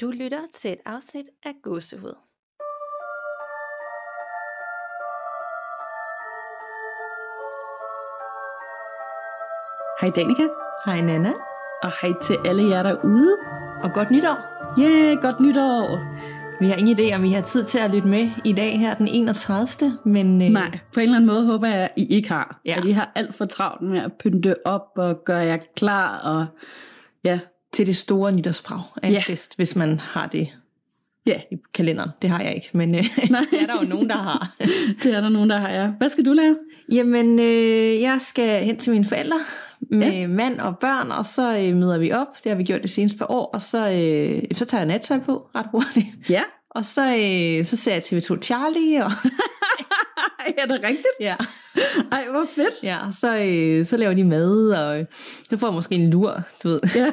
Du lytter til et afsnit af Gåsehud. Hej Danika, Hej Nana, og hej til alle jer derude. og godt nytår. Ja, yeah, godt nytår. Vi har ingen idé, om vi har tid til at lytte med i dag her den 31. Men øh, Nej, på en eller anden måde håber jeg, at I ikke har. Ja. At I har alt for travlt med at pynte op og gøre jer klar. Og ja, til det store nytårsbrag af en Ja. fest, hvis man har det ja, i kalenderen. Det har jeg ikke, men øh, det er der jo nogen, der har. det er der nogen, der har ja. Hvad skal du lave? Jamen, øh, jeg skal hen til mine forældre med ja. mand og børn, og så øh, møder vi op. Det har vi gjort det seneste par år, og så, øh, så tager jeg nattøj på ret hurtigt. Ja, Og så, øh, så ser jeg TV2 Charlie, og er det rigtigt? ja, Ej, hvor fedt. ja så, øh, så laver de mad, og øh, så får jeg måske en lur, du ved. Ja.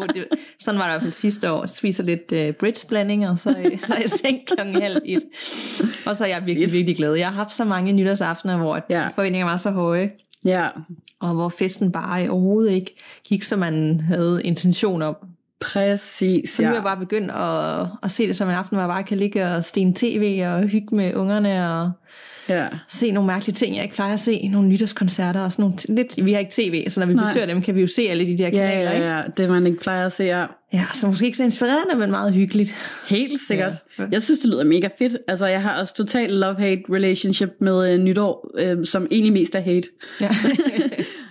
Sådan var det i hvert fald sidste år. Spiser lidt øh, bridge-blanding, og så, øh, så er jeg seng klokken halv et. Og så er jeg virkelig, Yes. virkelig glad. Jeg har haft så mange nytårsaftener, hvor Ja. forventningerne var så høje, Ja, og hvor festen bare overhovedet ikke gik, som man havde intention om. præcis. Så nu er jeg bare begyndt at, at se det som en aften, hvor jeg bare kan ligge og stene tv og hygge med ungerne og ja. se nogle mærkelige ting, jeg ikke plejer at se. Nogle nytårskoncerter og sådan nogle t- lidt. Vi har ikke tv, så når vi Nej. Besøger dem, kan vi jo se alle de der Ja, kanaler. ikke? ja, ja, det man ikke plejer at se. Ja. ja, så måske ikke så inspirerende, men meget hyggeligt. Helt sikkert. Ja. Ja. Jeg synes, det lyder mega fedt. Altså, jeg har også total love-hate relationship med øh, nytår, øh, som egentlig mest er hate. Ja.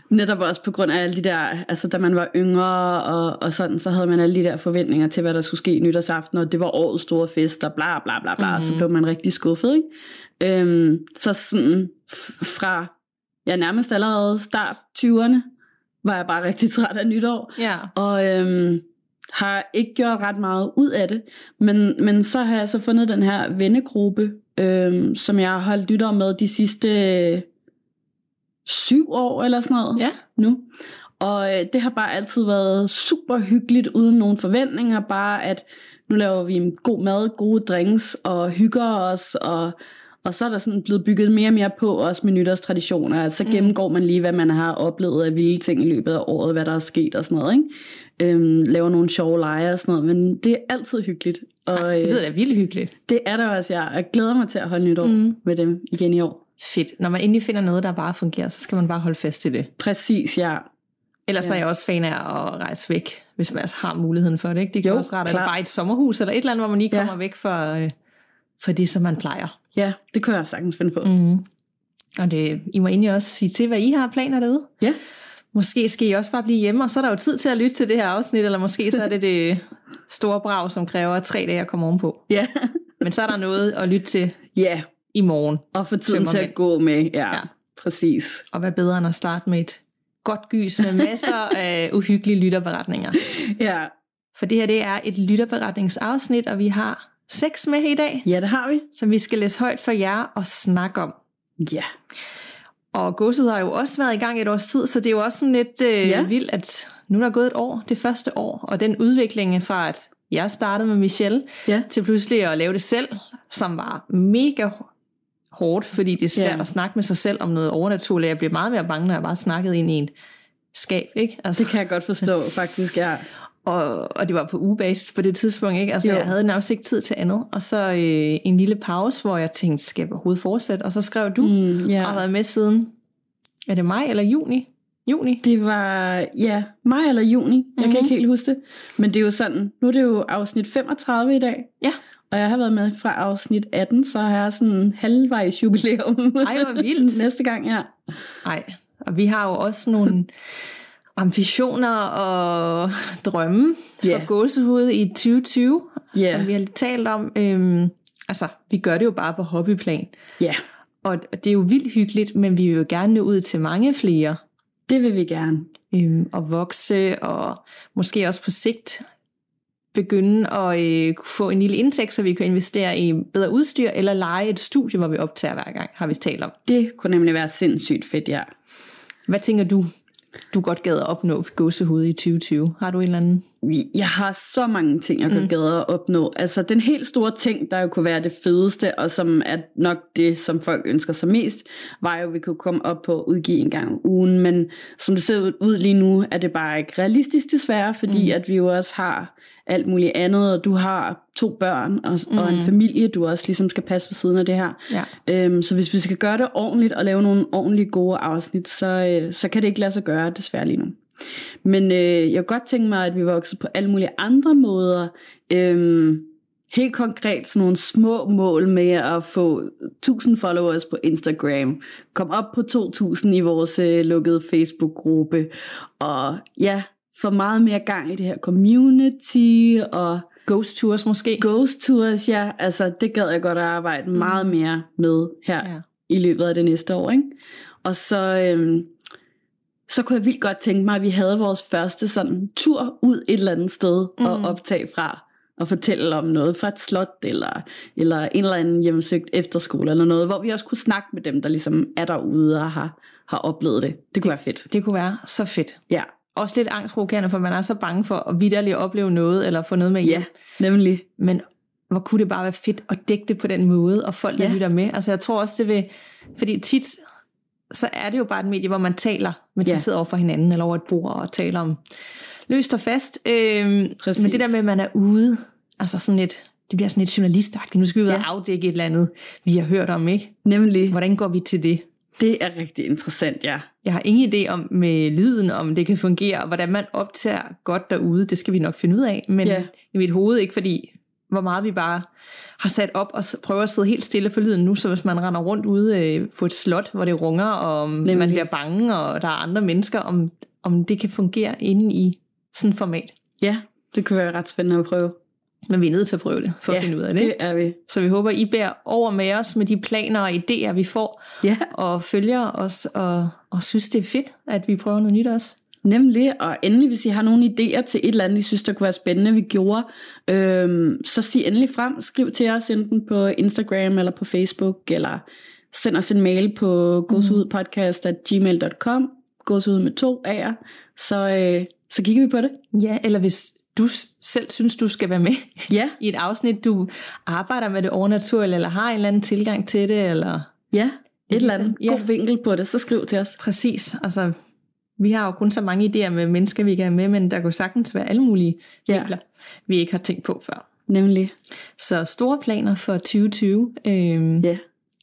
Netop også på grund af alle de der, altså da man var yngre og, og sådan, så havde man alle de der forventninger til, hvad der skulle ske nytårsaften, og det var årets store fest, og bla bla bla bla, mm-hmm. så blev man rigtig skuffet, ikke? Øhm, så sådan fra, ja nærmest allerede start 20'erne, var jeg bare rigtig træt af nytår, ja. og øhm, har ikke gjort ret meget ud af det. Men, men så har jeg så fundet den her vennegruppe, øhm, som jeg har holdt nytår med de sidste øh, syv år eller sådan noget Ja. nu. Og øh, det har bare altid været super hyggeligt, uden nogen forventninger. Bare at nu laver vi en god mad, gode drinks og hygger os. Og, og så er der sådan blevet bygget mere og mere på, også med nytårstraditioner. At så Mm. gennemgår man lige, hvad man har oplevet af vilde ting i løbet af året, hvad der er sket og sådan noget. Ikke? Øhm, laver nogle sjove lege og sådan noget. Men det er altid hyggeligt. Og Ej, det øh, lyder da vildt hyggeligt. det er der også, jeg. Jeg glæder mig til at holde nytår mm. Med dem igen i år. Fedt. Når man endelig finder noget, der bare fungerer, så skal man bare holde fast i det. Præcis, ja. Ellers Ja. ja. er jeg også fan af at rejse væk, hvis man altså har muligheden for det. Ikke? Det kan Jo, også rart, at bare et sommerhus, eller et eller andet, hvor man lige Ja. kommer væk fra, øh, fra det, som man plejer. Ja, det kunne jeg sagtens finde på. Mm. Og det, I må egentlig også sige til, hvad I har planer derude. Ja. Måske skal I også bare blive hjemme, og så er der jo tid til at lytte til det her afsnit, eller måske så er det det store brag, som kræver tre dage at komme ovenpå. Ja. Men så er der noget at lytte til Ja, i morgen. og få tiden til at gå med. Ja, Ja. ja. præcis. Og hvad bedre end at starte med et godt gys med masser af uhyggelige lytterberetninger. Ja. For det her det er et lytterberetningsafsnit, og vi har seks med i dag, ja, det har vi. som vi skal læse højt for jer og snakke om. Ja. Og godset har jo også været i gang et års tid, så det er jo også sådan lidt øh, Ja. vildt, at nu er der gået et år, det første år, og den udvikling fra, at jeg startede med Michelle, Ja. til pludselig at lave det selv, som var mega hårdt, fordi det er svært Ja. at snakke med sig selv om noget overnaturligt. Jeg bliver meget mere bange, når jeg bare snakkede ind i en skab, ikke? Altså, Det kan jeg godt forstå, faktisk, ja. Og, og det var på ugebasis på det tidspunkt, ikke? Altså, Jo. jeg havde nærmest ikke tid til andet. Og så øh, en lille pause, hvor jeg tænkte, skal jeg overhovedet fortsætte? Og så skrev du, mm. Mm, og har været med siden, er det maj eller juni? Juni? Det var, ja, maj eller juni. Jeg mm-hmm. kan Mhm. ikke helt huske det. Men det er jo sådan, nu er det jo afsnit 35 i dag. Ja. Og jeg har været med fra afsnit 18, så har jeg sådan halvvejs jubilæum. Ej, hvor vildt. Næste gang, ja. Nej. Og vi har jo også nogle ambitioner og drømme for Ja. gåsehud i 2020, Ja. som vi har lidt talt om. Øhm, altså, vi gør det jo bare på hobbyplan. Ja, Og det er jo vildt hyggeligt, men vi vil jo gerne nå ud til mange flere. det vil vi gerne. øhm, at vokse, og måske også på sigt begynde at øh, få en lille indtægt, så vi kan investere i bedre udstyr, eller lege et studie, hvor vi optager hver gang, har vi talt om. Det kunne nemlig være sindssygt fedt, ja. Hvad tænker du, du godt gad at opnå gåsehud i 2020? Har du en eller anden? Jeg har så mange ting, jeg kunne mm. gade at opnå. Altså den helt store ting, der jo kunne være det fedeste, og som er nok det, som folk ønsker sig mest, var jo, at vi kunne komme op på at udgive en gang om ugen. Men som det ser ud lige nu, er det bare ikke realistisk desværre, fordi mm. at vi jo også har alt muligt andet, og du har to børn og, mm. og en mm. familie, du også ligesom skal passe ved siden af det her. Ja. Øhm, så hvis vi skal gøre det ordentligt og lave nogle ordentligt gode afsnit, så, øh, så kan det ikke lade sig gøre desværre lige nu. Men øh, jeg kunne godt tænke mig, at vi voksede på alle mulige andre måder. Øhm, helt konkret sådan nogle små mål med at få 1000 followers på Instagram, kom op på 2000 i vores øh, lukkede Facebook-gruppe, og ja, få meget mere gang i det her community, og Ghost tours måske? Ghost tours, ja. Altså, det gad jeg godt at arbejde mm. meget mere med her ja. i løbet af det næste år, ikke? Og så, øhm, så kunne jeg vildt godt tænke mig, at vi havde vores første sådan tur ud et eller andet sted mm. og optage fra og fortælle om noget fra et slot, eller, eller en eller anden hjemmesøgt efterskole, eller noget, hvor vi også kunne snakke med dem, der ligesom er derude og har, har oplevet det. Det kunne det, være fedt. Det kunne være så fedt. Ja. Også lidt angstprovokerende, for man er så bange for at vidderligt opleve noget, eller få noget med hjem. Ja, nemlig. Men hvor kunne det bare være fedt at dække det på den måde, og folk, der ja. lytter med. Altså jeg tror også, det vil... Fordi tit så er det jo bare et medie, hvor man taler, ja. man sidder over for hinanden, eller over et bord og taler om løst og fast. Øhm, men det der med, at man er ude, altså sådan et, det bliver sådan et journalistagtigt. Nu skal vi ud ja. og afdække et eller andet, vi har hørt om, ikke? Nemlig. Hvordan går vi til det? Det er rigtig interessant, ja. Jeg har ingen idé om med lyden, om det kan fungere, og hvordan man optager godt derude, det skal vi nok finde ud af. Men ja. i mit hoved ikke, fordi hvor meget vi bare har sat op og prøver at sidde helt stille for lyden nu, så hvis man render rundt ude øh, på et slot, hvor det runger, og Nemlig. man bliver bange, og der er andre mennesker, om, om det kan fungere inde i sådan et format. Ja, det kunne være ret spændende at prøve. Men vi er nødt til at prøve det, for ja, at finde ud af det. det er vi. Så vi håber, I bærer over med os med de planer og idéer, vi får, ja. og følger os, og, og synes, det er fedt, at vi prøver noget nyt også. Nemlig, og endelig hvis I har nogle idéer til et eller andet, I synes, der kunne være spændende, vi gjorde, øhm, så sig endelig frem, skriv til os enten på Instagram eller på Facebook, eller send os en mail på gåsehudpodcast.gmail.com, gåsehud med to A'er, så, øh, så kigger vi på det. Ja, eller hvis du selv synes, du skal være med ja. i et afsnit, du arbejder med det overnaturlige, eller har en eller anden tilgang til det, eller... Ja, et eller andet ja. god vinkel på det, så skriv til os. Præcis, altså vi har jo kun så mange idéer med mennesker, vi kan have med, men der kan sagtens være alle mulige vinkler, ja. vi ikke har tænkt på før. Nemlig. Så store planer for 2020. Øhm, ja.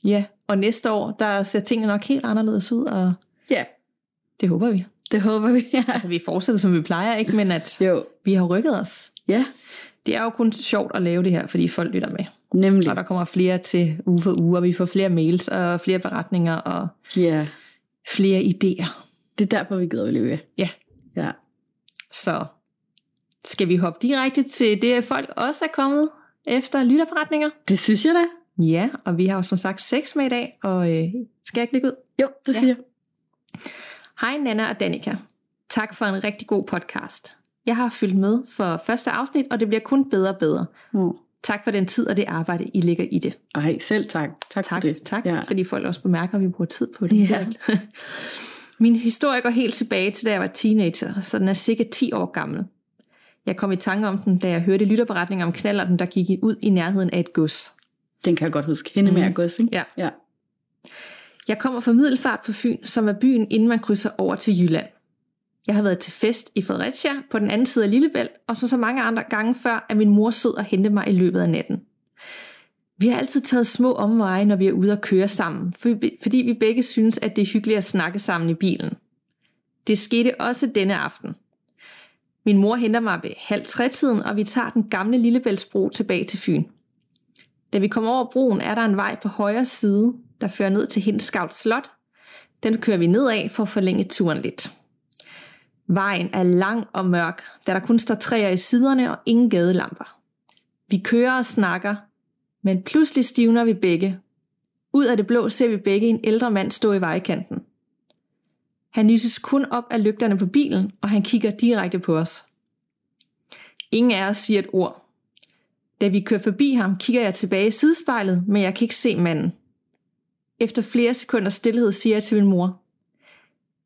Ja, og næste år, der ser tingene nok helt anderledes ud, og ja. det håber vi. Det håber vi, ja. Altså, vi fortsætter, som vi plejer, ikke? Men at jo. vi har rykket os. Ja. Det er jo kun sjovt at lave det her, fordi folk lytter med. Nemlig. Og der kommer flere til uge for uge, og vi får flere mails og flere beretninger og ja. flere idéer. Det er derfor, vi gider at løbe. Ja. Ja. Så skal vi hoppe direkte til det, folk også er kommet efter lytterforretninger? Det synes jeg da. Ja, og vi har jo som sagt seks med i dag, og øh, skal jeg ikke lægge ud? Jo, det ja. siger jeg. Hej Nana og Danika. Tak for en rigtig god podcast. Jeg har fyldt med for første afsnit, og det bliver kun bedre og bedre. Mm. Tak for den tid og det arbejde, I lægger i det. Ej, selv tak. Tak, tak for det. Tak, ja. fordi folk også bemærker, at vi bruger tid på det. Ja. Min historie går helt tilbage til, da jeg var teenager, så den er cirka 10 år gammel. Jeg kom i tanke om den, da jeg hørte lytterberetninger om knallerten, der gik ud i nærheden af et gods. Den kan jeg godt huske. Hende med mm. gods, ikke? Ja. ja. Jeg kommer fra Middelfart på Fyn, som er byen, inden man krydser over til Jylland. Jeg har været til fest i Fredericia på den anden side af Lillebælt, og så så mange andre gange før, at min mor sød og hente mig i løbet af natten. Vi har altid taget små omveje, når vi er ude at køre sammen, fordi vi begge synes, at det er hyggeligt at snakke sammen i bilen. Det skete også denne aften. Min mor henter mig ved halv trætiden, og vi tager den gamle Lillebæltsbro tilbage til Fyn. Da vi kommer over broen, er der en vej på højre side, der fører ned til Hindsgavl Slot. Den kører vi ned af for at forlænge turen lidt. Vejen er lang og mørk, da der kun står træer i siderne og ingen gadelamper. Vi kører og snakker, men pludselig stivner vi begge. Ud af det blå ser vi begge en ældre mand stå i vejkanten. Han lyses kun op af lygterne på bilen, og han kigger direkte på os. Ingen af os siger et ord. Da vi kører forbi ham, kigger jeg tilbage i sidespejlet, men jeg kan ikke se manden. Efter flere sekunder stillhed siger jeg til min mor.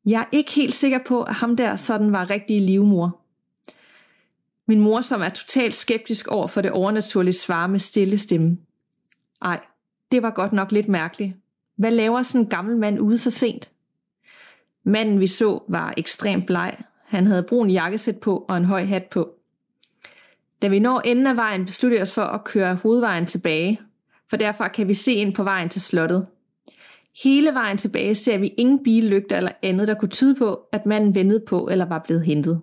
Jeg er ikke helt sikker på, at ham der sådan var rigtig livmor. Min mor, som er totalt skeptisk over for det overnaturlige, svarer med stille stemme. Ej, det var godt nok lidt mærkeligt. Hvad laver sådan en gammel mand ude så sent? Manden vi så var ekstremt bleg. Han havde brun jakkesæt på og en høj hat på. Da vi når enden af vejen, beslutter vi os for at køre hovedvejen tilbage, for derfor kan vi se ind på vejen til slottet. Hele vejen tilbage ser vi ingen billygter eller andet, der kunne tyde på, at manden ventede på eller var blevet hentet.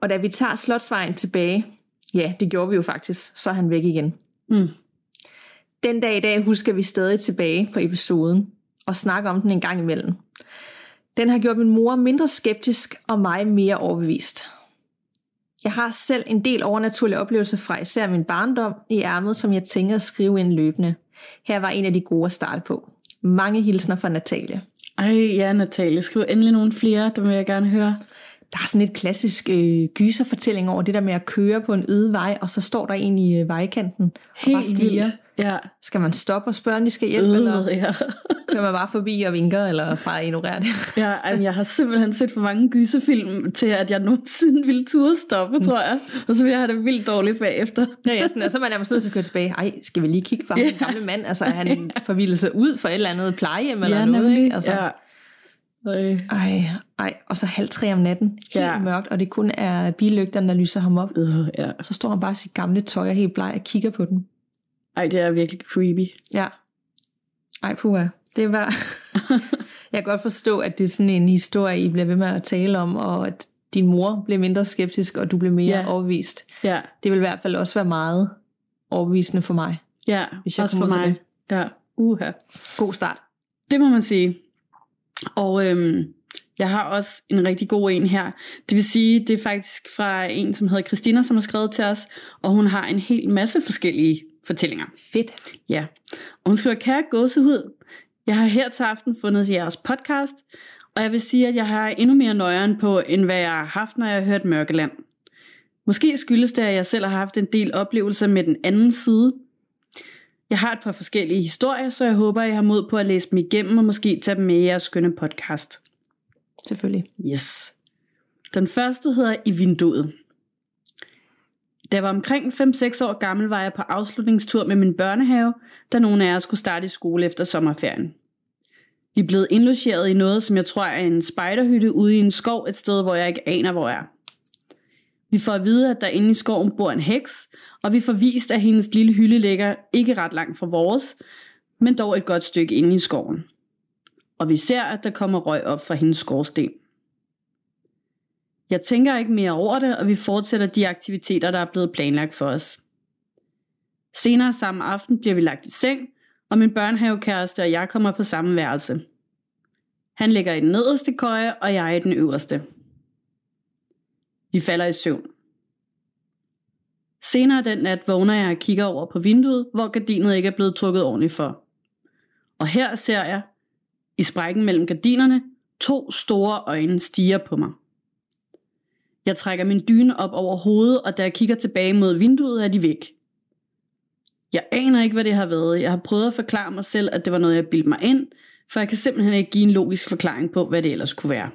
Og da vi tager slotsvejen tilbage, ja, det gjorde vi jo faktisk, så er han væk igen. Mm. Den dag i dag husker vi stadig tilbage på episoden og snakker om den en gang imellem. Den har gjort min mor mindre skeptisk og mig mere overbevist. Jeg har selv en del overnaturlige oplevelser fra især min barndom i ærmet, som jeg tænker at skrive ind løbende. Her var en af de gode at starte på. Mange hilsner fra Natalie. Ej, ja, Natalie. Skriv endelig nogle flere, dem vil jeg gerne høre. Der er sådan et klassisk øh, gyserfortælling over det der med at køre på en øde vej, og så står der en i øh, vejkanten og bare Helt stiger. vildt. Ja. Skal man stoppe og spørge, om de skal hjælpe, øh, eller ja. kører man bare forbi og vinker, eller bare ignorerer det? ja ej, jeg har simpelthen set for mange gyserfilm til, at jeg nogensinde ville turde stoppe, tror jeg. Og så ville jeg have det vildt dårligt bagefter. Ja, ja, sådan, og så er man nærmest nødt til at køre tilbage. Ej, skal vi lige kigge for ham, den gamle mand? Altså, er han forvildet sig ud for et eller andet plejehjem eller ja, noget? nemlig. Ikke? Altså, Ja. Øh, Ej, ej, og så halv tre om natten, helt Ja. mørkt, og det kun er billygterne, der lyser ham op. øh, ja. Og så står han bare i sit gamle tøj og helt bleg og kigger på den. Ej, det er virkelig creepy. Ja. Ej, puha. Det var... jeg kan godt forstå, at det er sådan en historie, I bliver ved med at tale om, og at din mor blev mindre skeptisk, og du blev mere Ja. overbevist. Ja, Det vil i hvert fald også være meget overbevisende for mig. ja. Hvis jeg også for ud for mig. Ja, uha. God start. Det må man sige. Og øhm, jeg har også en rigtig god en her. Det vil sige, det er faktisk fra en, som hedder Christina, som har skrevet til os, og hun har en hel masse forskellige fortællinger. Fedt. Ja. Og hun skriver, kære gåsehud, jeg har her til aften fundet jeres podcast, og jeg vil sige, at jeg har endnu mere nøjeren på, end hvad jeg har haft, når jeg har hørt Mørkeland. Måske skyldes det, at jeg selv har haft en del oplevelser med den anden side. Jeg har et par forskellige historier, så jeg håber, I har mod på at læse dem igennem og måske tage dem med i jeres skønne podcast. Selvfølgelig. Yes. Den første hedder I vinduet. Da jeg var omkring 5-6 år gammel, var jeg på afslutningstur med min børnehave, da nogle af os skulle starte i skole efter sommerferien. Vi blevet indlogeret i noget, som jeg tror er en spejderhytte ude i en skov et sted, hvor jeg ikke aner, hvor jeg er. Vi får at vide, at der inde i skoven bor en heks, og vi får vist, at hendes lille hylde ligger ikke ret langt fra vores, men dog et godt stykke inde i skoven. Og vi ser, at der kommer røg op fra hendes skorsten. Jeg tænker ikke mere over det, og vi fortsætter de aktiviteter, der er blevet planlagt for os. Senere samme aften bliver vi lagt i seng, og min børnehavekæreste og jeg kommer på samme værelse. Han ligger i den nederste køje, og jeg i den øverste. Vi falder i søvn. Senere den nat vågner jeg og kigger over på vinduet, hvor gardinet ikke er blevet trukket ordentligt for. Og her ser jeg, i sprækken mellem gardinerne, to store øjne stiger på mig. Jeg trækker min dyne op over hovedet, og da jeg kigger tilbage mod vinduet, er de væk. Jeg aner ikke, hvad det har været. Jeg har prøvet at forklare mig selv, at det var noget, jeg bildte mig ind, for jeg kan simpelthen ikke give en logisk forklaring på, hvad det ellers kunne være.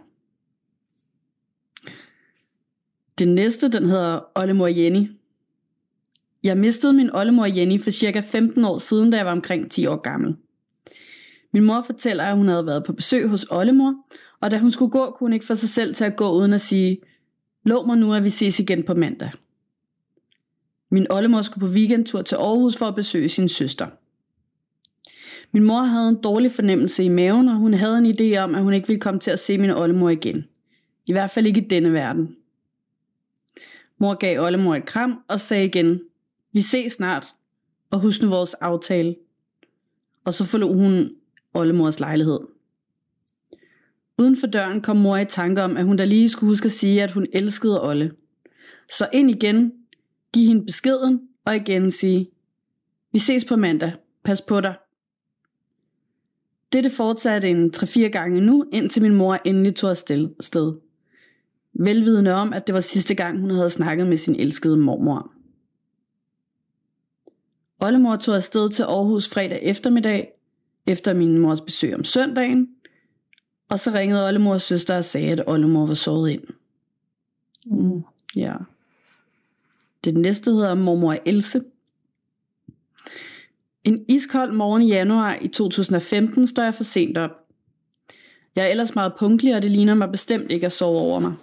Den næste, den hedder Ollemor Jenny. Jeg mistede min oldemor Jenny for cirka 15 år siden, da jeg var omkring 10 år gammel. Min mor fortæller, at hun havde været på besøg hos oldemor, og da hun skulle gå, kunne hun ikke få sig selv til at gå uden at sige, lov mig nu, at vi ses igen på mandag. Min oldemor skulle på weekendtur til Aarhus for at besøge sin søster. Min mor havde en dårlig fornemmelse i maven, og hun havde en idé om, at hun ikke ville komme til at se min oldemor igen. I hvert fald ikke i denne verden. Mor gav oldemor et kram og sagde igen, vi ses snart, og husk nu vores aftale. Og så forlod hun oldemors lejlighed. Uden for døren kom mor i tanke om, at hun da lige skulle huske at sige, at hun elskede Olle. Så ind igen, giv hende beskeden, og igen sige, vi ses på mandag, pas på dig. Dette fortsatte en 3-4 gange nu, indtil min mor endelig tog afsted. Velvidende om, at det var sidste gang, hun havde snakket med sin elskede mormor. Ollemor tog afsted til Aarhus fredag eftermiddag, efter min mors besøg om søndagen, og så ringede Ollemors søster og sagde, at Ollemor var sovet ind. Mm. Ja. Det næste hedder Mormor Else. En iskold morgen i januar i 2015 står jeg for sent op. Jeg er ellers meget punktlig, og det ligner mig bestemt ikke at sove over mig.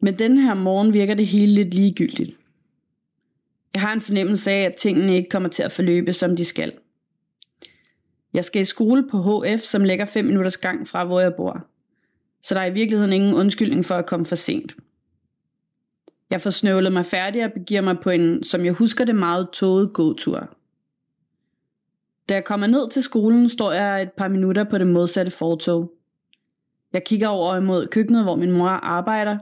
Men den her morgen virker det hele lidt ligegyldigt. Jeg har en fornemmelse af, at tingene ikke kommer til at forløbe, som de skal. Jeg skal i skole på HF, som ligger 5 minutters gang fra, hvor jeg bor. Så der er i virkeligheden ingen undskyldning for at komme for sent. Jeg får snøvlet mig færdig og begiver mig på en, som jeg husker det, meget tåget gåtur. Da jeg kommer ned til skolen, står jeg et par minutter på det modsatte fortog. Jeg kigger over imod køkkenet, hvor min mor arbejder.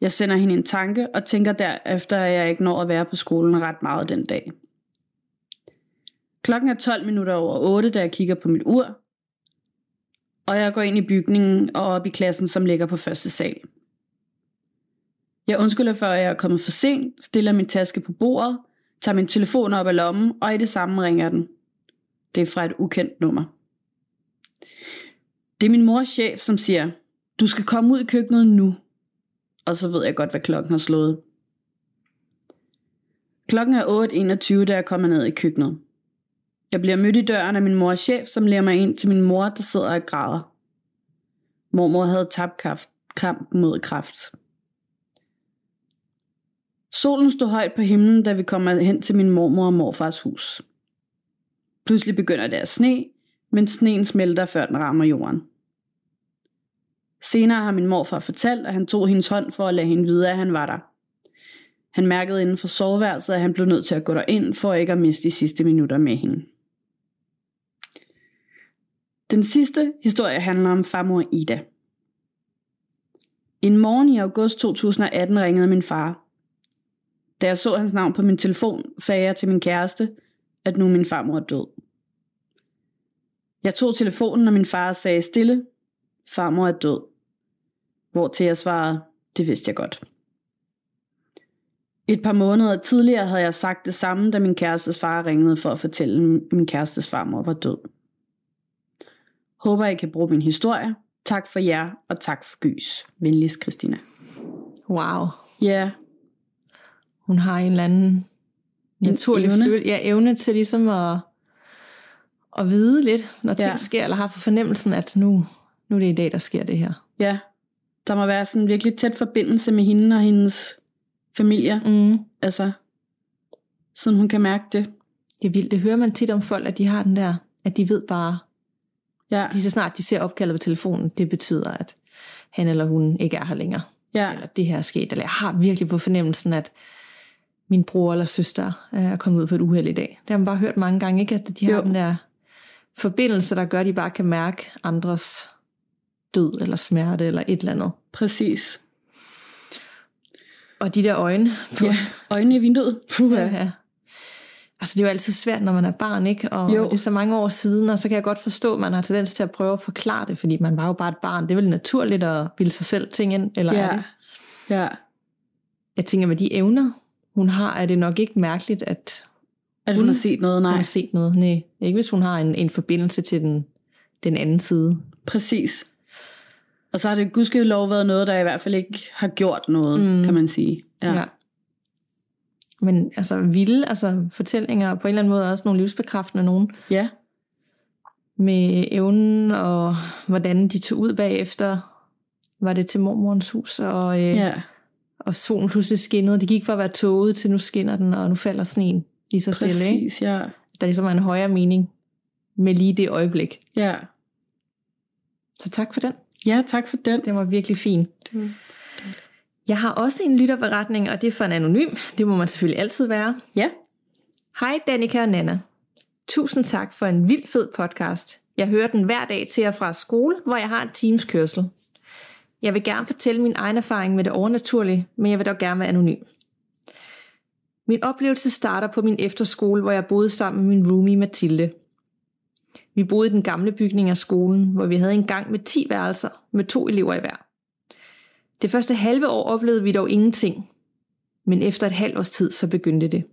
Jeg sender hende en tanke og tænker derefter, at jeg ikke når at være på skolen ret meget den dag. Klokken er 12 minutter over 8, da jeg kigger på mit ur, og jeg går ind i bygningen og op i klassen, som ligger på første sal. Jeg undskylder for, at jeg er kommet for sent, stiller min taske på bordet, tager min telefon op af lommen, og i det samme ringer den. Det er fra et ukendt nummer. Det er min mors chef, som siger, du skal komme ud i køkkenet nu. Og så ved jeg godt, hvad klokken har slået. Klokken er 8.21, da jeg kommer ned i køkkenet. Jeg bliver mødt i døren af min mors chef, som lærer mig ind til min mor, der sidder og græder. Mormor havde tabt kraft, kamp mod kraft. Solen stod højt på himlen, da vi kommer hen til min mormor og morfars hus. Pludselig begynder det at sne, men sneen smelter, før den rammer jorden. Senere har min morfar fortalt, at han tog hendes hånd for at lade hende vide, at han var der. Han mærkede inden for soveværelset, at han blev nødt til at gå derind, for ikke at miste de sidste minutter med hende. Den sidste historie handler om farmor Ida. En morgen i august 2018 ringede min far. Da jeg så hans navn på min telefon, sagde jeg til min kæreste, at nu min farmor er død. Jeg tog telefonen, og min far sagde stille, farmor er død. Hvor til jeg svarede, det vidste jeg godt. Et par måneder tidligere havde jeg sagt det samme, da min kærestes far ringede for at fortælle, at min kærestes farmor var død. Håber, I kan bruge min historie. Tak for jer, og tak for gys. Venligst, Christina. Wow. Ja. Yeah. Hun har en eller anden naturlig evne. føl- ja, evne til ligesom at, at vide lidt, når ting Ja. sker, eller har for fornemmelsen, at nu, nu er det i dag, der sker det her. Ja. Der må være sådan en virkelig tæt forbindelse med hende og hendes familie. Mm. Altså, sådan hun kan mærke det. Det er vildt. Det hører man tit om folk, at de har den der, at de ved bare, Ja. lige så snart de ser opkaldet på telefonen, det betyder, at han eller hun ikke er her længere. Ja. Eller det her er sket. Eller jeg har virkelig på fornemmelsen, at min bror eller søster øh, er kommet ud for et uheld i dag. Det har man bare hørt mange gange, ikke? At de har Jo. den der forbindelse, der gør, at de bare kan mærke andres død eller smerte eller et eller andet. Præcis. Og de der øjne. På, Ja. Øjnene i vinduet. Puh, ja. ja. Altså det er jo altid svært, når man er barn, ikke? Og Jo. det er så mange år siden, og så kan jeg godt forstå, at man har tendens til at prøve at forklare det, fordi man var jo bare et barn. Det er vel naturligt at bilde sig selv ting ind, eller er Ja. det? Ja. Jeg tænker, med de evner, hun har, er det nok ikke mærkeligt, at At hun Hun- har set noget, hun nej. har set noget. Nej, ikke hvis hun har en, en forbindelse til den, den anden side. Præcis. Og så har det gudskelov været noget, der i hvert fald ikke har gjort noget, Mm. kan man sige. Ja. ja. Men altså vilde altså, fortællinger, på en eller anden måde også nogle livsbekræftende nogen, ja. med evnen og hvordan de tog ud bagefter. Var det til mormorens hus, og, øh, ja. og solen pludselig skinnede. De gik fra at være tåget til nu skinner den, og nu falder sneen lige så stille. Præcis, ja. Der ligesom er en højere mening med lige det øjeblik. Ja. Så tak for den. Ja, tak for den. Den var virkelig fin. Det var- Jeg har også en lytterberetning, og det er for en anonym. Det må man selvfølgelig altid være. Ja. Hej Danika og Nana. Tusind tak for en vild fed podcast. Jeg hører den hver dag til og fra skole, hvor jeg har en times kørsel. Jeg vil gerne fortælle min egen erfaring med det overnaturlige, men jeg vil dog gerne være anonym. Min oplevelse starter på min efterskole, hvor jeg boede sammen med min roomie Mathilde. Vi boede i den gamle bygning af skolen, hvor vi havde en gang med 10 værelser med to elever i hver. Det første halve år oplevede vi dog ingenting, men efter et halvt års tid så begyndte det.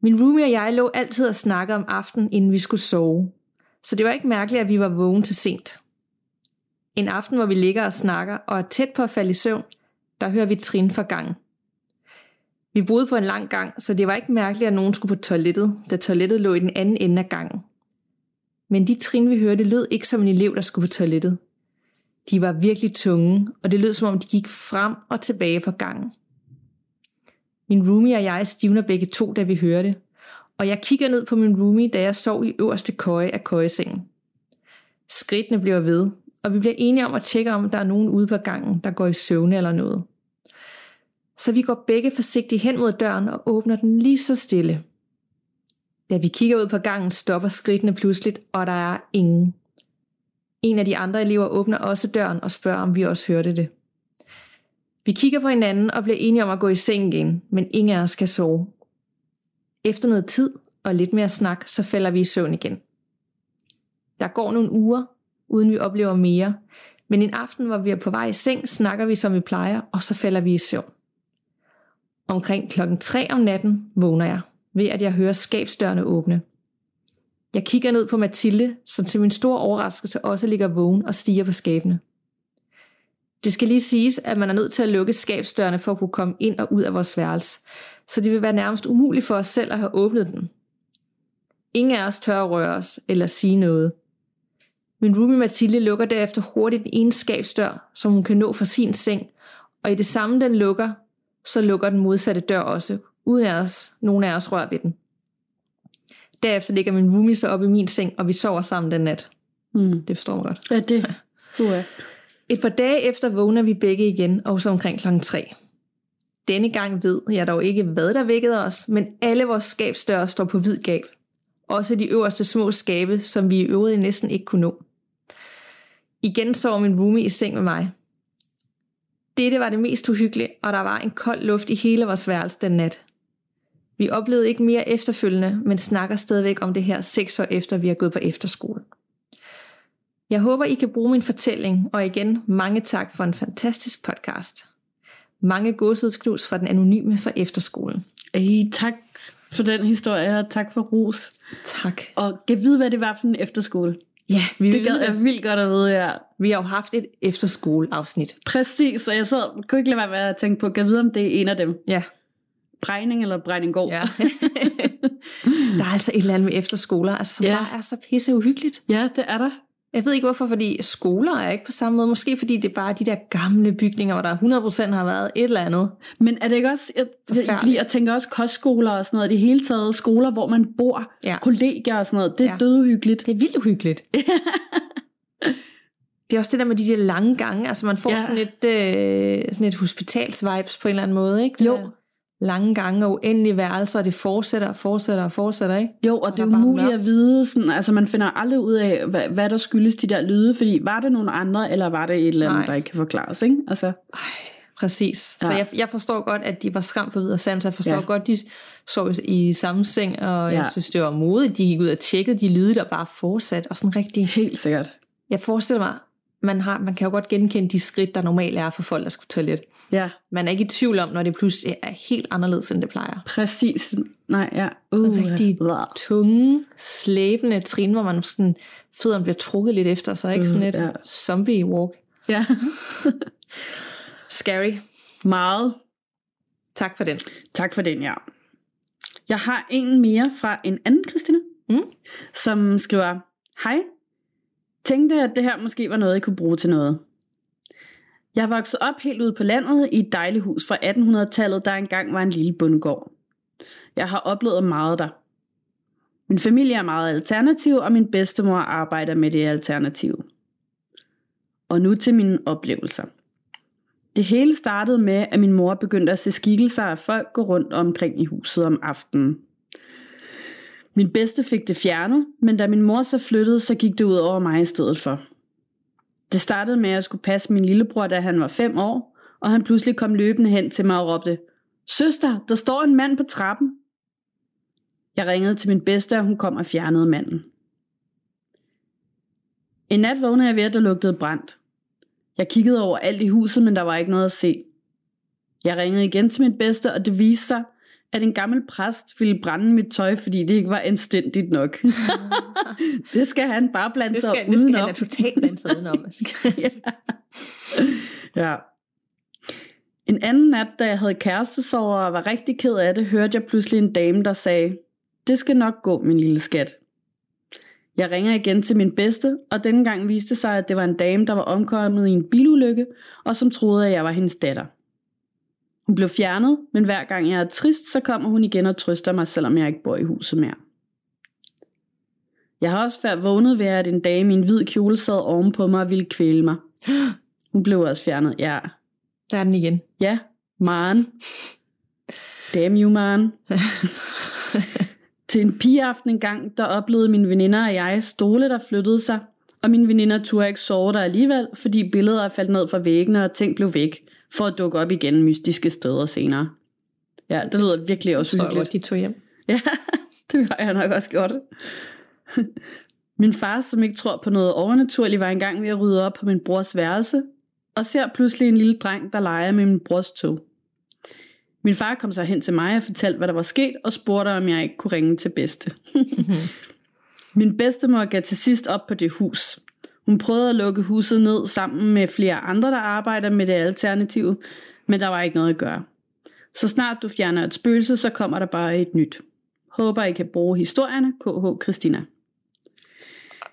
Min roomie og jeg lå altid og snakkede om aftenen, inden vi skulle sove. Så det var ikke mærkeligt, at vi var vågen til sent. En aften, hvor vi ligger og snakker og er tæt på at falde i søvn, der hører vi trin fra gangen. Vi boede på en lang gang, så det var ikke mærkeligt, at nogen skulle på toilettet, da toilettet lå i den anden ende af gangen. Men de trin, vi hørte, lød ikke som en elev, der skulle på toilettet. De var virkelig tunge, og det lød som om, de gik frem og tilbage på gangen. Min roomie og jeg stivner begge to, da vi hørte, og jeg kigger ned på min roomie, da jeg sov i øverste køje af køjesengen. Skridtene bliver ved, og vi bliver enige om at tjekke, om der er nogen ude på gangen, der går i søvne eller noget. Så vi går begge forsigtigt hen mod døren og åbner den lige så stille. Da vi kigger ud på gangen, stopper skridtene pludseligt, og der er ingen. En af de andre elever åbner også døren og spørger, om vi også hørte det. Vi kigger på hinanden og bliver enige om at gå i seng igen, men ingen af os kan sove. Efter noget tid og lidt mere snak, så falder vi i søvn igen. Der går nogle uger, uden vi oplever mere, men en aften, hvor vi er på vej i seng, snakker vi som vi plejer, og så falder vi i søvn. Omkring klokken 3 om natten vågner jeg, ved at jeg hører skabsdørene åbne. Jeg kigger ned på Mathilde, som til min store overraskelse også ligger vågen og stiger på skabene. Det skal lige siges, at man er nødt til at lukke skabsdørene for at kunne komme ind og ud af vores værelse, så det vil være nærmest umuligt for os selv at have åbnet den. Ingen af os tør at røre os eller sige noget. Min roomie Mathilde lukker derefter hurtigt den ene skabsdør, som hun kan nå fra sin seng, og i det samme den lukker, så lukker den modsatte dør også, uden at os, nogen af os rører ved den. Derefter ligger min roomie så op i min seng, og vi sover sammen den nat. Mm. Det forstår man godt. Ja, det. Uh, Et par dage efter vågner vi begge igen, og så omkring klokken 3. Denne gang ved jeg dog ikke, hvad der vækkede os, men alle vores skabsdøre står på hvid gab. Også de øverste små skabe, som vi i øvrigt næsten ikke kunne nå. Igen sov min roomie i seng med mig. Dette var det mest uhyggelige, og der var en kold luft i hele vores værelse den nat. Vi oplevede ikke mere efterfølgende, men snakker stadigvæk om det her seks år efter, vi har gået på efterskole. Jeg håber, I kan bruge min fortælling, og igen mange tak for en fantastisk podcast. Mange godsedsknus fra den anonyme fra efterskolen. Ej, tak for den historie, og tak for ros. Tak. Og kan vide, hvad det var for en efterskole. Ja, vi, Det gad jeg vildt godt at vide, ja. vi har jo haft et efterskoleafsnit. Præcis, og jeg sad, kunne ikke lade være med at tænke på, kan vide, om det er en af dem. Ja. Brejning eller Brejninggård. ja. der er altså et eller andet med efterskoler, altså, som Ja. bare er så pisse uhyggeligt. ja, det er der. Jeg ved ikke hvorfor, fordi skoler er ikke på samme måde. Måske fordi det er bare de der gamle bygninger, hvor der 100% har været et eller andet. Men er det ikke også, jeg, Forfærdeligt. fordi jeg tænker også kostskoler og sådan noget, det hele taget skoler, hvor man bor, Ja. kollegier og sådan noget, det er Ja. døduhyggeligt. Det er vildt uhyggeligt. det er også det der med de der lange gange. Altså man får ja. sådan et, øh, sådan et hospitalsvibes på en eller anden måde. Ikke? Det Jo. der Lange gange og uendelige værelser, og det fortsætter og fortsætter og fortsætter. Ikke? Jo, og, Og det er umuligt at vide, sådan, altså man finder aldrig ud af, hvad, hvad der skyldes de der lyde, fordi var det nogle andre, eller var det et eller andet, Nej. der ikke kan forklares, ikke? Altså, Præcis. Ja. Så jeg, jeg forstår godt, at de var skræmt for videre sans. Jeg forstår Ja. godt, de sov i samme seng, og Ja. jeg synes, det var modigt. De gik ud og tjekkede de lyde, der bare fortsat. Og sådan rigtig... helt sikkert. Jeg forestiller mig, man, har, man kan jo godt genkende de skridt, der normalt er for folk, der skal på toilet. Ja, Man er ikke i tvivl om, når det pludselig er helt anderledes, end det plejer. præcis. Nej, ja. Uh, Rigtig blah. tunge, slæbende trin, hvor man sådan, fødderne bliver trukket lidt efter sig. Ikke Øh, sådan et ja. zombie walk. Ja, Scary. meget. Tak for den. Tak for den, ja. Jeg har en mere fra en anden Christina, Mm. som skriver, Hej, tænkte, at det her måske var noget, jeg kunne bruge til noget. Jeg voksede op helt ude på landet i et dejligt hus fra 1800-tallet, der engang var en lille bondegård. Jeg har oplevet meget der. Min familie er meget alternativ, og min bedstemor arbejder med det alternative. Og nu til mine oplevelser. Det hele startede med, at min mor begyndte at se skikkelser af folk gå rundt omkring i huset om aftenen. Min bedste fik det fjernet, men da min mor så flyttede, så gik det ud over mig i stedet for. Det startede med, at jeg skulle passe min lillebror, da han var fem år, og han pludselig kom løbende hen til mig og råbte, Søster, der står en mand på trappen. Jeg ringede til min bedste, og hun kom og fjernede manden. En nat vågnede jeg ved, at der lugtede brændt. Jeg kiggede over alt i huset, men der var ikke noget at se. Jeg ringede igen til min bedste, og det viste sig, at en gammel præst ville brænde mit tøj, fordi det ikke var anstændigt nok. det skal han bare blande sig skal, det skal udenom. han totalt blandt sig udenom. ja. ja. En anden nat, da jeg havde kærestesover og var rigtig ked af det, hørte jeg pludselig en dame, der sagde, det skal nok gå, min lille skat. Jeg ringer igen til min bedste, og denne gang viste sig, at det var en dame, der var omkommet i en bilulykke, og som troede, at jeg var hendes datter. Hun blev fjernet, men hver gang jeg er trist, så kommer hun igen og trøster mig, selvom jeg ikke bor i huset mere. Jeg har også været vågnet ved, at en dame i en hvid kjole sad ovenpå mig og ville kvæle mig. Hun blev også fjernet, ja. Der er den igen. Ja, Maren. Damn you, Maren. Til en pigeaften en gang, der oplevede mine veninder og jeg stole, der flyttede sig, og mine veninder turde ikke sove der alligevel, fordi billeder er faldt ned fra væggene, og ting blev væk, for at dukke op igen mystiske steder senere. Ja, det lyder virkelig også Står hyggeligt. godt, de tog hjem. Ja, det har jeg nok også gjort. Min far, som ikke tror på noget overnaturligt, var engang ved at rydde op på min brors værelse, og ser pludselig en lille dreng, der leger med min brors tog. Min far kom så hen til mig og fortalte, hvad der var sket, og spurgte, om jeg ikke kunne ringe til bedste. min bedstemor gav til sidst op på det hus. Hun prøvede at lukke huset ned sammen med flere andre, der arbejder med det alternative, men der var ikke noget at gøre. Så snart du fjerner et spøgelse, så kommer der bare et nyt. Håber I kan bruge historierne. KH Christina.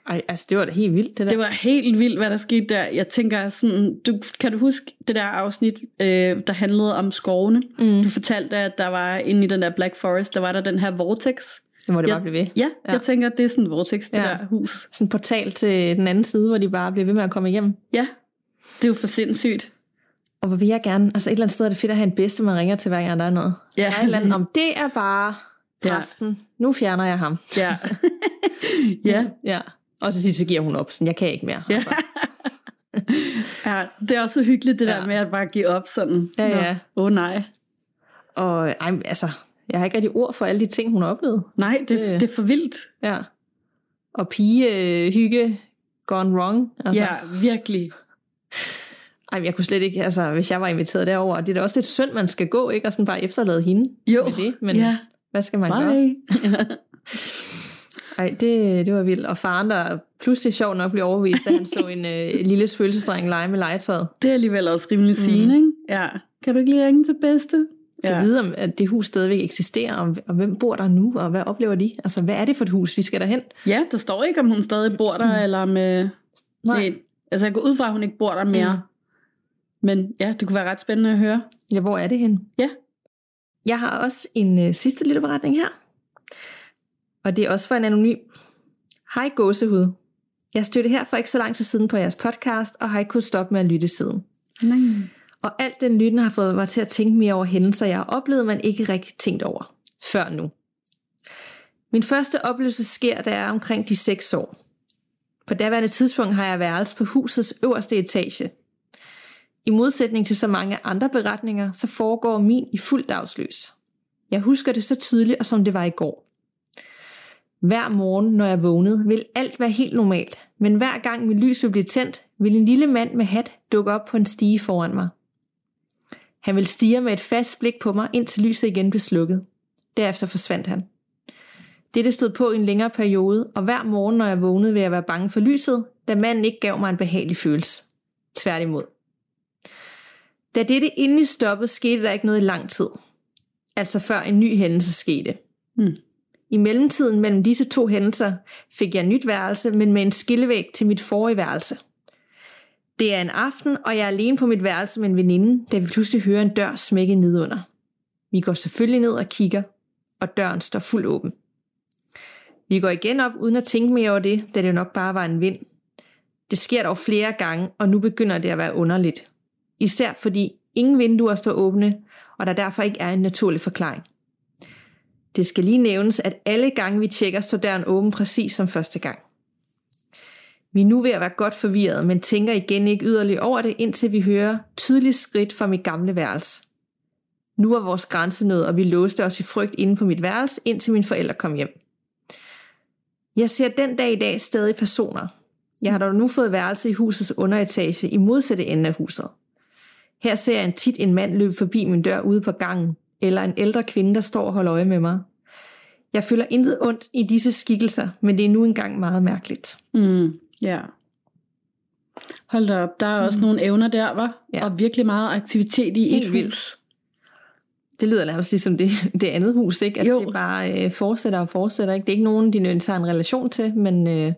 Ej, altså det var da helt vildt, det der. Det var helt vildt, hvad der skete der. Jeg tænker sådan, du, kan du huske det der afsnit, øh, der handlede om skovene? Mm. Du fortalte, at der var inde i den der Black Forest, der var der den her vortex. Det må det Ja. bare blive ved. Ja, Ja. ja. jeg tænker, det er sådan en vortex, det Ja. ja. der hus. Sådan en portal til den anden side, hvor de bare bliver ved med at komme hjem. Ja, det er jo for sindssygt. Og hvor vil jeg gerne, altså et eller andet sted er det fedt at have en bedste, man ringer til hver gang der er noget. Ja. Der er et eller andet om, det er bare Ja. præsten. Nu fjerner jeg ham. Ja. ja. Ja. Og så så giver hun op, sådan, jeg kan ikke mere. Ja. Altså. ja, det er også hyggeligt det Ja. der med at bare give op sådan. Ja, ja. Åh oh, nej. Og ej, altså, jeg har ikke rigtig ord for alle de ting, hun har oplevet. Nej, det, Det- det er for vildt. Ja. Og pige, øh, hygge, gone wrong. Altså, Ja, virkelig. Ej, jeg kunne slet ikke, altså, hvis jeg var inviteret derover, det er da også lidt synd, man skal gå, ikke? Og sådan bare efterlade hende Jo, med det. Men ja. hvad skal man gøre? Bye. Ej, det, det var vildt. Og faren, der pludselig sjovt nok blev overvist, da han så en øh, lille spøgelsesdreng lege med legetøjet. Det er alligevel også rimelig sigende, ikke? Ja. Kan du ikke lige ringe til bedste? Jeg Ja. vide, om at det hus stadigvæk eksisterer, og, og hvem bor der nu, og hvad oplever de? Altså, hvad er det for et hus, vi skal derhen? ja, der står ikke, om hun stadig bor der, mm. eller med... Nej. Det, altså, jeg går ud fra, at hun ikke bor der mere. Mm. Mm. Men ja, det kunne være ret spændende at høre. Ja, hvor er det hen? Ja. Jeg har også en øh, sidste lille beretning her. Og det er også for en anonym. Hej gåsehud. Jeg stødte her for ikke så lang tid siden på jeres podcast, og har ikke kunnet stoppe med at lytte siden. Nej. Og alt den lytten har fået mig til at tænke mere over hændelser, jeg har oplevet, men ikke rigtig tænkt over. Før nu. Min første oplevelse sker, da jeg er omkring de 6 år. På daværende tidspunkt har jeg værelse på husets øverste etage. I modsætning til så mange andre beretninger, så foregår min i fuld dagslys. Jeg husker det så tydeligt, og som det var i går. Hver morgen, når jeg vågnede, vil alt være helt normalt, men hver gang mit lys vil blive tændt, vil en lille mand med hat dukke op på en stige foran mig. Han ville stige med et fast blik på mig, indtil lyset igen blev slukket. Derefter forsvandt han. Dette stod på i en længere periode, og hver morgen, når jeg vågnede, ville jeg være bange for lyset, da manden ikke gav mig en behagelig følelse. Tværtimod. Da dette endelig stoppede, skete der ikke noget i lang tid. Altså før en ny hændelse skete. Hmm. I mellemtiden mellem disse to hændelser fik jeg nyt værelse, men med en skillevæg til mit forrige værelse. Det er en aften, og jeg er alene på mit værelse med en veninde, da vi pludselig hører en dør smække nedunder. Vi går selvfølgelig ned og kigger, og døren står fuldt åben. Vi går igen op uden at tænke mere over det, da det jo nok bare var en vind. Det sker dog flere gange, og nu begynder det at være underligt. Især fordi ingen vinduer står åbne, og der derfor ikke er en naturlig forklaring. Det skal lige nævnes, at alle gange vi tjekker, står døren åben præcis som første gang. Vi er nu ved at være godt forvirret, men tænker igen ikke yderligere over det, indtil vi hører tydeligt skridt fra mit gamle værelse. Nu var vores grænse nået, og vi låste os i frygt inde på mit værelse, indtil mine forældre kom hjem. Jeg ser den dag i dag stadig personer. Jeg har dog nu fået værelse i husets underetage i modsatte ende af huset. Her ser jeg en tit en mand løbe forbi min dør ude på gangen, eller en ældre kvinde, der står og holder øje med mig. Jeg føler intet ondt i disse skikkelser, men det er nu engang meget mærkeligt. Mm. Ja. Hold da op, der er også mm. nogle evner der, var Ja. Og virkelig meget aktivitet i Helt et vildt. hus. Det lyder nærmest ligesom det, det andet hus, ikke? At Jo. det bare øh, fortsætter og fortsætter. Ikke? Det er ikke nogen, de nødvendigvis har en relation til, men øh,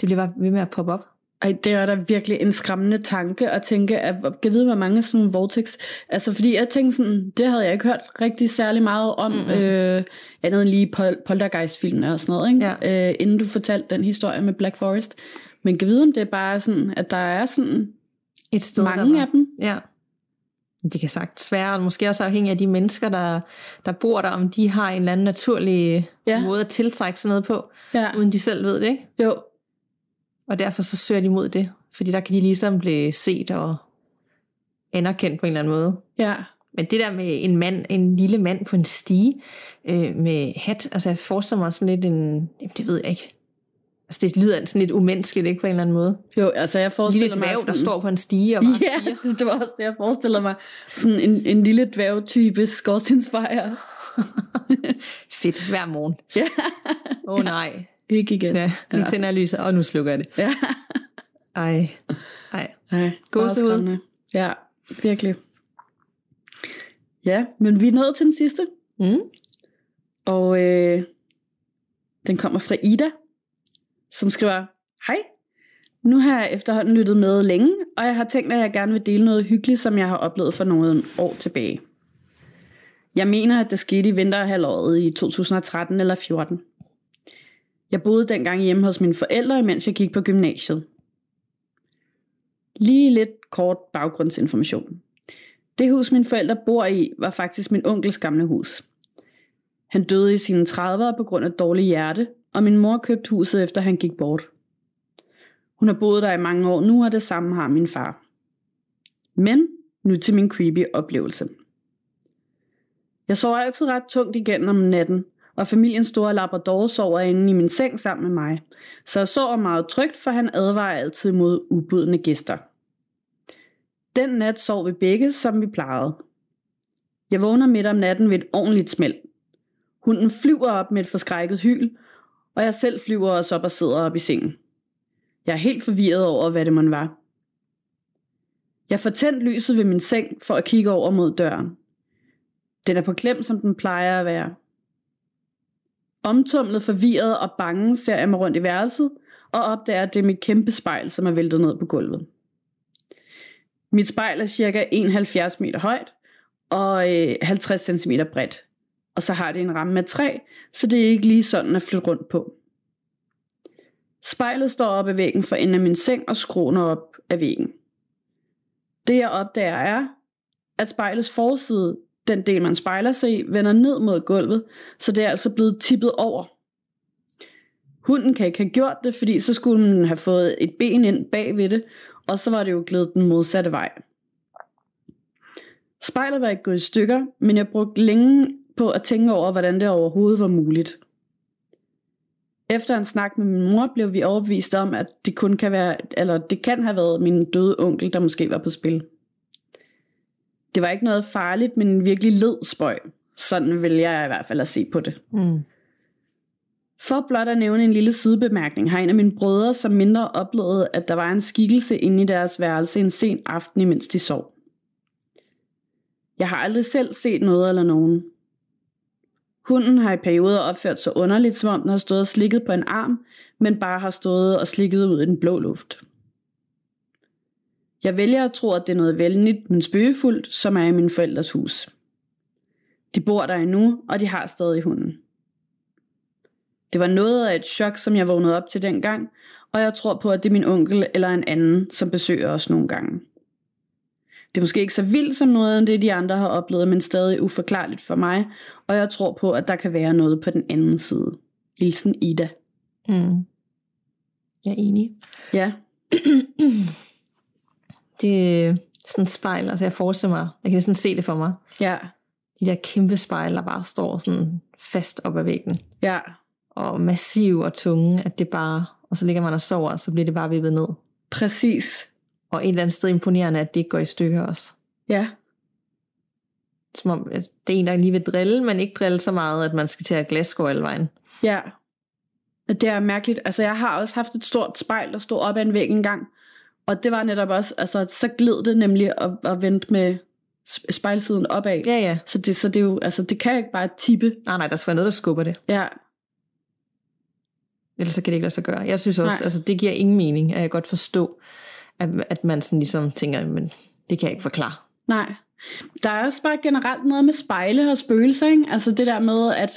det bliver bare ved med at poppe op. Ej, det er da virkelig en skræmmende tanke at tænke, at kan jeg vide, hvor mange sådan nogle vortex... Altså, fordi jeg tænkte sådan, det havde jeg ikke hørt rigtig særlig meget om, Mm-mm. øh, andet end lige pol- Poltergeist-filmene og sådan noget, ikke? Ja. Øh, inden du fortalte den historie med Black Forest. Men kan vide, om det er bare sådan, at der er sådan Et sted, mange der af dem? Ja. Det kan sagtens være, og måske også afhængig af de mennesker, der, der bor der, om de har en eller anden naturlig Ja. ja. måde at tiltrække sådan noget på, Ja, uden de selv ved det, ikke? jo. Og derfor så søger de mod det, fordi der kan de ligesom blive set og anerkendt på en eller anden måde. Ja, Men det der med en mand, en lille mand på en stige øh, med hat, altså jeg forestiller mig sådan lidt en, jamen, det ved jeg ikke. Altså det lyder sådan lidt umenneskeligt, ikke på en eller anden måde. jo, altså jeg En forestiller lille mig dværg, der sådan- står på en stige og bare Ja, det var også det, jeg forestiller mig. Sådan en, en lille dværgtype skorstensfejr. fedt hver morgen. Ja. Åh oh, nej. Ikke igen. Ja, nu Ja. tænder jeg lyset, og nu slukker jeg det. Ja. Ej, ej. Nej, meget Gåsehud. Ja, virkelig. Ja, men vi er nået til den sidste. Mm. Og øh, den kommer fra Ida, som skriver, Hej, nu har jeg efterhånden lyttet med længe, og jeg har tænkt, at jeg gerne vil dele noget hyggeligt, som jeg har oplevet for nogle år tilbage. Jeg mener, at det skete i vinterhalvåret i 2013 eller 14. Jeg boede dengang hjemme hos mine forældre, mens jeg gik på gymnasiet. Lige lidt kort baggrundsinformation. Det hus, mine forældre bor i, var faktisk min onkels gamle hus. Han døde i sine 30'ere på grund af dårlig hjerte, og min mor købte huset efter han gik bort. Hun har boet der i mange år nu, og det samme har min far. Men nu til min creepy oplevelse. Jeg sover altid ret tungt igen om natten, og familiens store labrador sover inde i min seng sammen med mig, så jeg sover meget trygt, for han advarer altid mod ubudne gæster. Den nat sov vi begge, som vi plejede. Jeg vågner midt om natten ved et ordentligt smæld. Hunden flyver op med et forskrækket hyl, og jeg selv flyver også op og sidder op i sengen. Jeg er helt forvirret over, hvad det måtte var. Jeg får tændt lyset ved min seng for at kigge over mod døren. Den er på klem, som den plejer at være. Omtumlet, forvirret og bange ser jeg mig rundt i værelset og opdager, at det er mit kæmpe spejl, som er væltet ned på gulvet. Mit spejl er cirka 71 meter højt og øh, 50 cm bredt. Og så har det en ramme af træ, så det er ikke lige sådan at flytte rundt på. Spejlet står op ad væggen for enden af min seng og skråner op af væggen. Det jeg opdager er, at spejlets forside, den del man spejler sig i, vender ned mod gulvet, så det er altså blevet tippet over. Hunden kan ikke have gjort det, fordi så skulle den have fået et ben ind bag ved det, og så var det jo glædet den modsatte vej. Spejlet var ikke gået i stykker, men jeg brugte længe på at tænke over, hvordan det overhovedet var muligt. Efter en snak med min mor blev vi overbevist om, at det kun kan være, eller det kan have været min døde onkel, der måske var på spil. Det var ikke noget farligt, men en virkelig led spøj. Sådan vil jeg i hvert fald at se på det. Mm. For blot at nævne en lille sidebemærkning, har en af mine brødre som mindre oplevet, at der var en skikkelse inde i deres værelse en sen aften, imens de sov. Jeg har aldrig selv set noget eller nogen. Hunden har i perioder opført sig underligt, som om den har stået og slikket på en arm, men bare har stået og slikket ud i den blå luft. Jeg vælger at tro, at det er noget venligt, men spøgefuldt, som er i min forældres hus. De bor der endnu, og de har stadig hunden. Det var noget af et chok, som jeg vågnede op til dengang, og jeg tror på, at det er min onkel eller en anden, som besøger os nogle gange. Det er måske ikke så vildt som noget af det, de andre har oplevet, men stadig uforklarligt for mig, og jeg tror på, at der kan være noget på den anden side. Hilsen Ida. Mm. Jeg er enig. Ja, Det er sådan spejl, altså jeg forestiller mig, jeg kan sådan se det for mig. ja, De der kæmpe spejl, der bare står sådan fast op ad væggen. ja, Og massiv og tunge, at det bare, og så ligger man og sover, og så bliver det bare vippet ned. præcis. Og et eller andet sted imponerende, at det ikke går i stykker også. Ja, Som om, at det er en, der lige vil drille, men ikke drille så meget, at man skal til at glasgå alle vejen. ja. Det er mærkeligt. Altså, jeg har også haft et stort spejl, der stod op ad en væg engang, Og det var netop også, altså så gled det nemlig at, at vente med sp- spejlsiden opad. Ja, ja. Så det, så det er jo, altså det kan ikke bare tippe. Nej, nej, der skal være noget, der skubber det. Ja, Ellers så kan det ikke lade sig gøre. Jeg synes også, Nej. altså det giver ingen mening, at jeg godt forstå, at, at man sådan ligesom tænker, men det kan jeg ikke forklare. nej. Der er også bare generelt noget med spejle og spøgelser, ikke? Altså det der med, at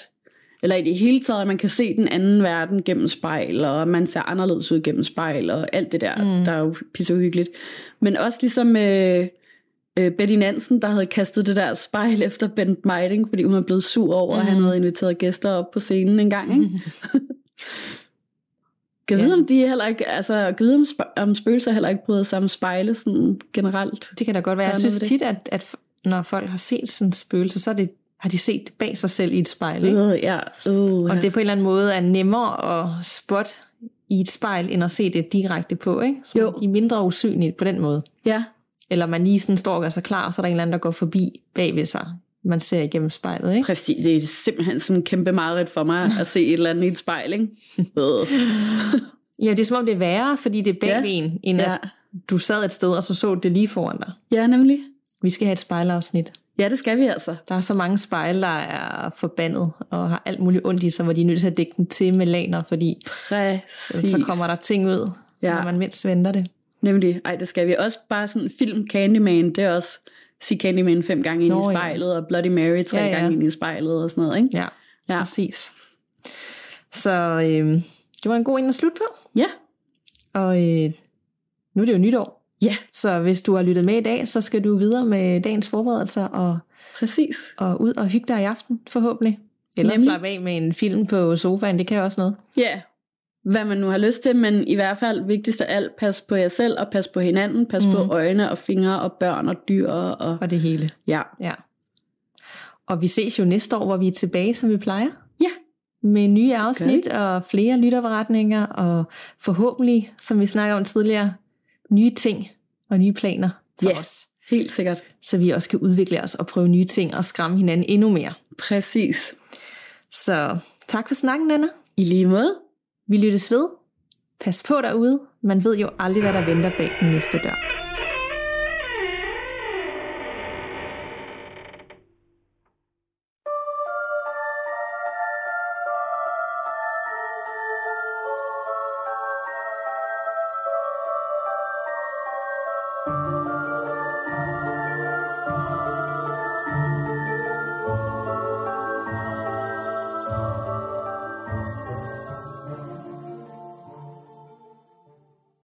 eller i det hele taget, at man kan se den anden verden gennem spejl, og man ser anderledes ud gennem spejl, og alt det der, mm. der er jo pissehyggeligt. Men også ligesom øh, øh, Betty Nansen, der havde kastet det der spejl efter Bent Meiding, fordi hun er blevet sur over, mm. at han havde inviteret gæster op på scenen en gang, ikke? Kan vide, Ja. om de heller ikke, altså, kan vide, om, sp- om spøgelser heller ikke bryder sammen spejle sådan generelt. Det kan da godt være. Jeg synes tit, at, at når folk har set sådan en spøgelse, så er det, har de set det bag sig selv i et spejl. Ikke? Øh, ja, øh, Og det på en eller anden måde er nemmere at spotte i et spejl, end at se det direkte på. Ikke? Så Jo. de er mindre usynlige på den måde. ja, Eller man lige sådan står og gør sig klar, og så er der en eller anden, der går forbi bagved sig. Man ser igennem spejlet. Ikke? præcis. Det er simpelthen sådan en kæmpe mareridt for mig at se et eller andet i et spejl, ikke? Ja, det er som om det er værre, fordi det er bag ja. en, end Ja. at du sad et sted, og så så det lige foran dig. ja, nemlig. Vi skal have et spejlafsnit. Ja, det skal vi altså. Der er så mange spejle, der er forbandet og har alt muligt ondt i sig, hvor de er nødt til at dække den til med laner, fordi Præcis. så kommer der ting ud, Ja. ja. når man mindst venter det. Nemlig. Ej, det skal vi. Også bare sådan film Candyman, det er også sige Candyman fem gange ind Nå, i ja. spejlet, og Bloody Mary tre Ja, ja. gange ind i spejlet og sådan noget, ikke? Ja, Ja. ja. præcis. Så øhm, det var en god en at slutte på. Ja. Og øh, nu er det jo nytår. Ja, Så hvis du har lyttet med i dag, så skal du videre med dagens forberedelser og, præcis. og ud og hygge dig i aften, forhåbentlig. Eller Nemlig. slappe af med en film på sofaen, det kan også noget. Ja, hvad man nu har lyst til, men i hvert fald vigtigst af alt, pas på jer selv og pas på hinanden, pas mm. på Mhm. øjne og fingre og børn og dyr og Og det hele. ja. Ja. Og vi ses jo næste år, hvor vi er tilbage, som vi plejer. Ja. Med nye afsnit og flere lytterberetninger, og forhåbentlig, som vi snakker om tidligere, nye ting og nye planer for Ja. os. Helt sikkert. Så vi også kan udvikle os og prøve nye ting og skræmme hinanden endnu mere. Præcis. Så tak for snakken, Anna. I lige måde. Vi lyttes ved. Pas på derude. Man ved jo aldrig, hvad der venter bag den næste dør.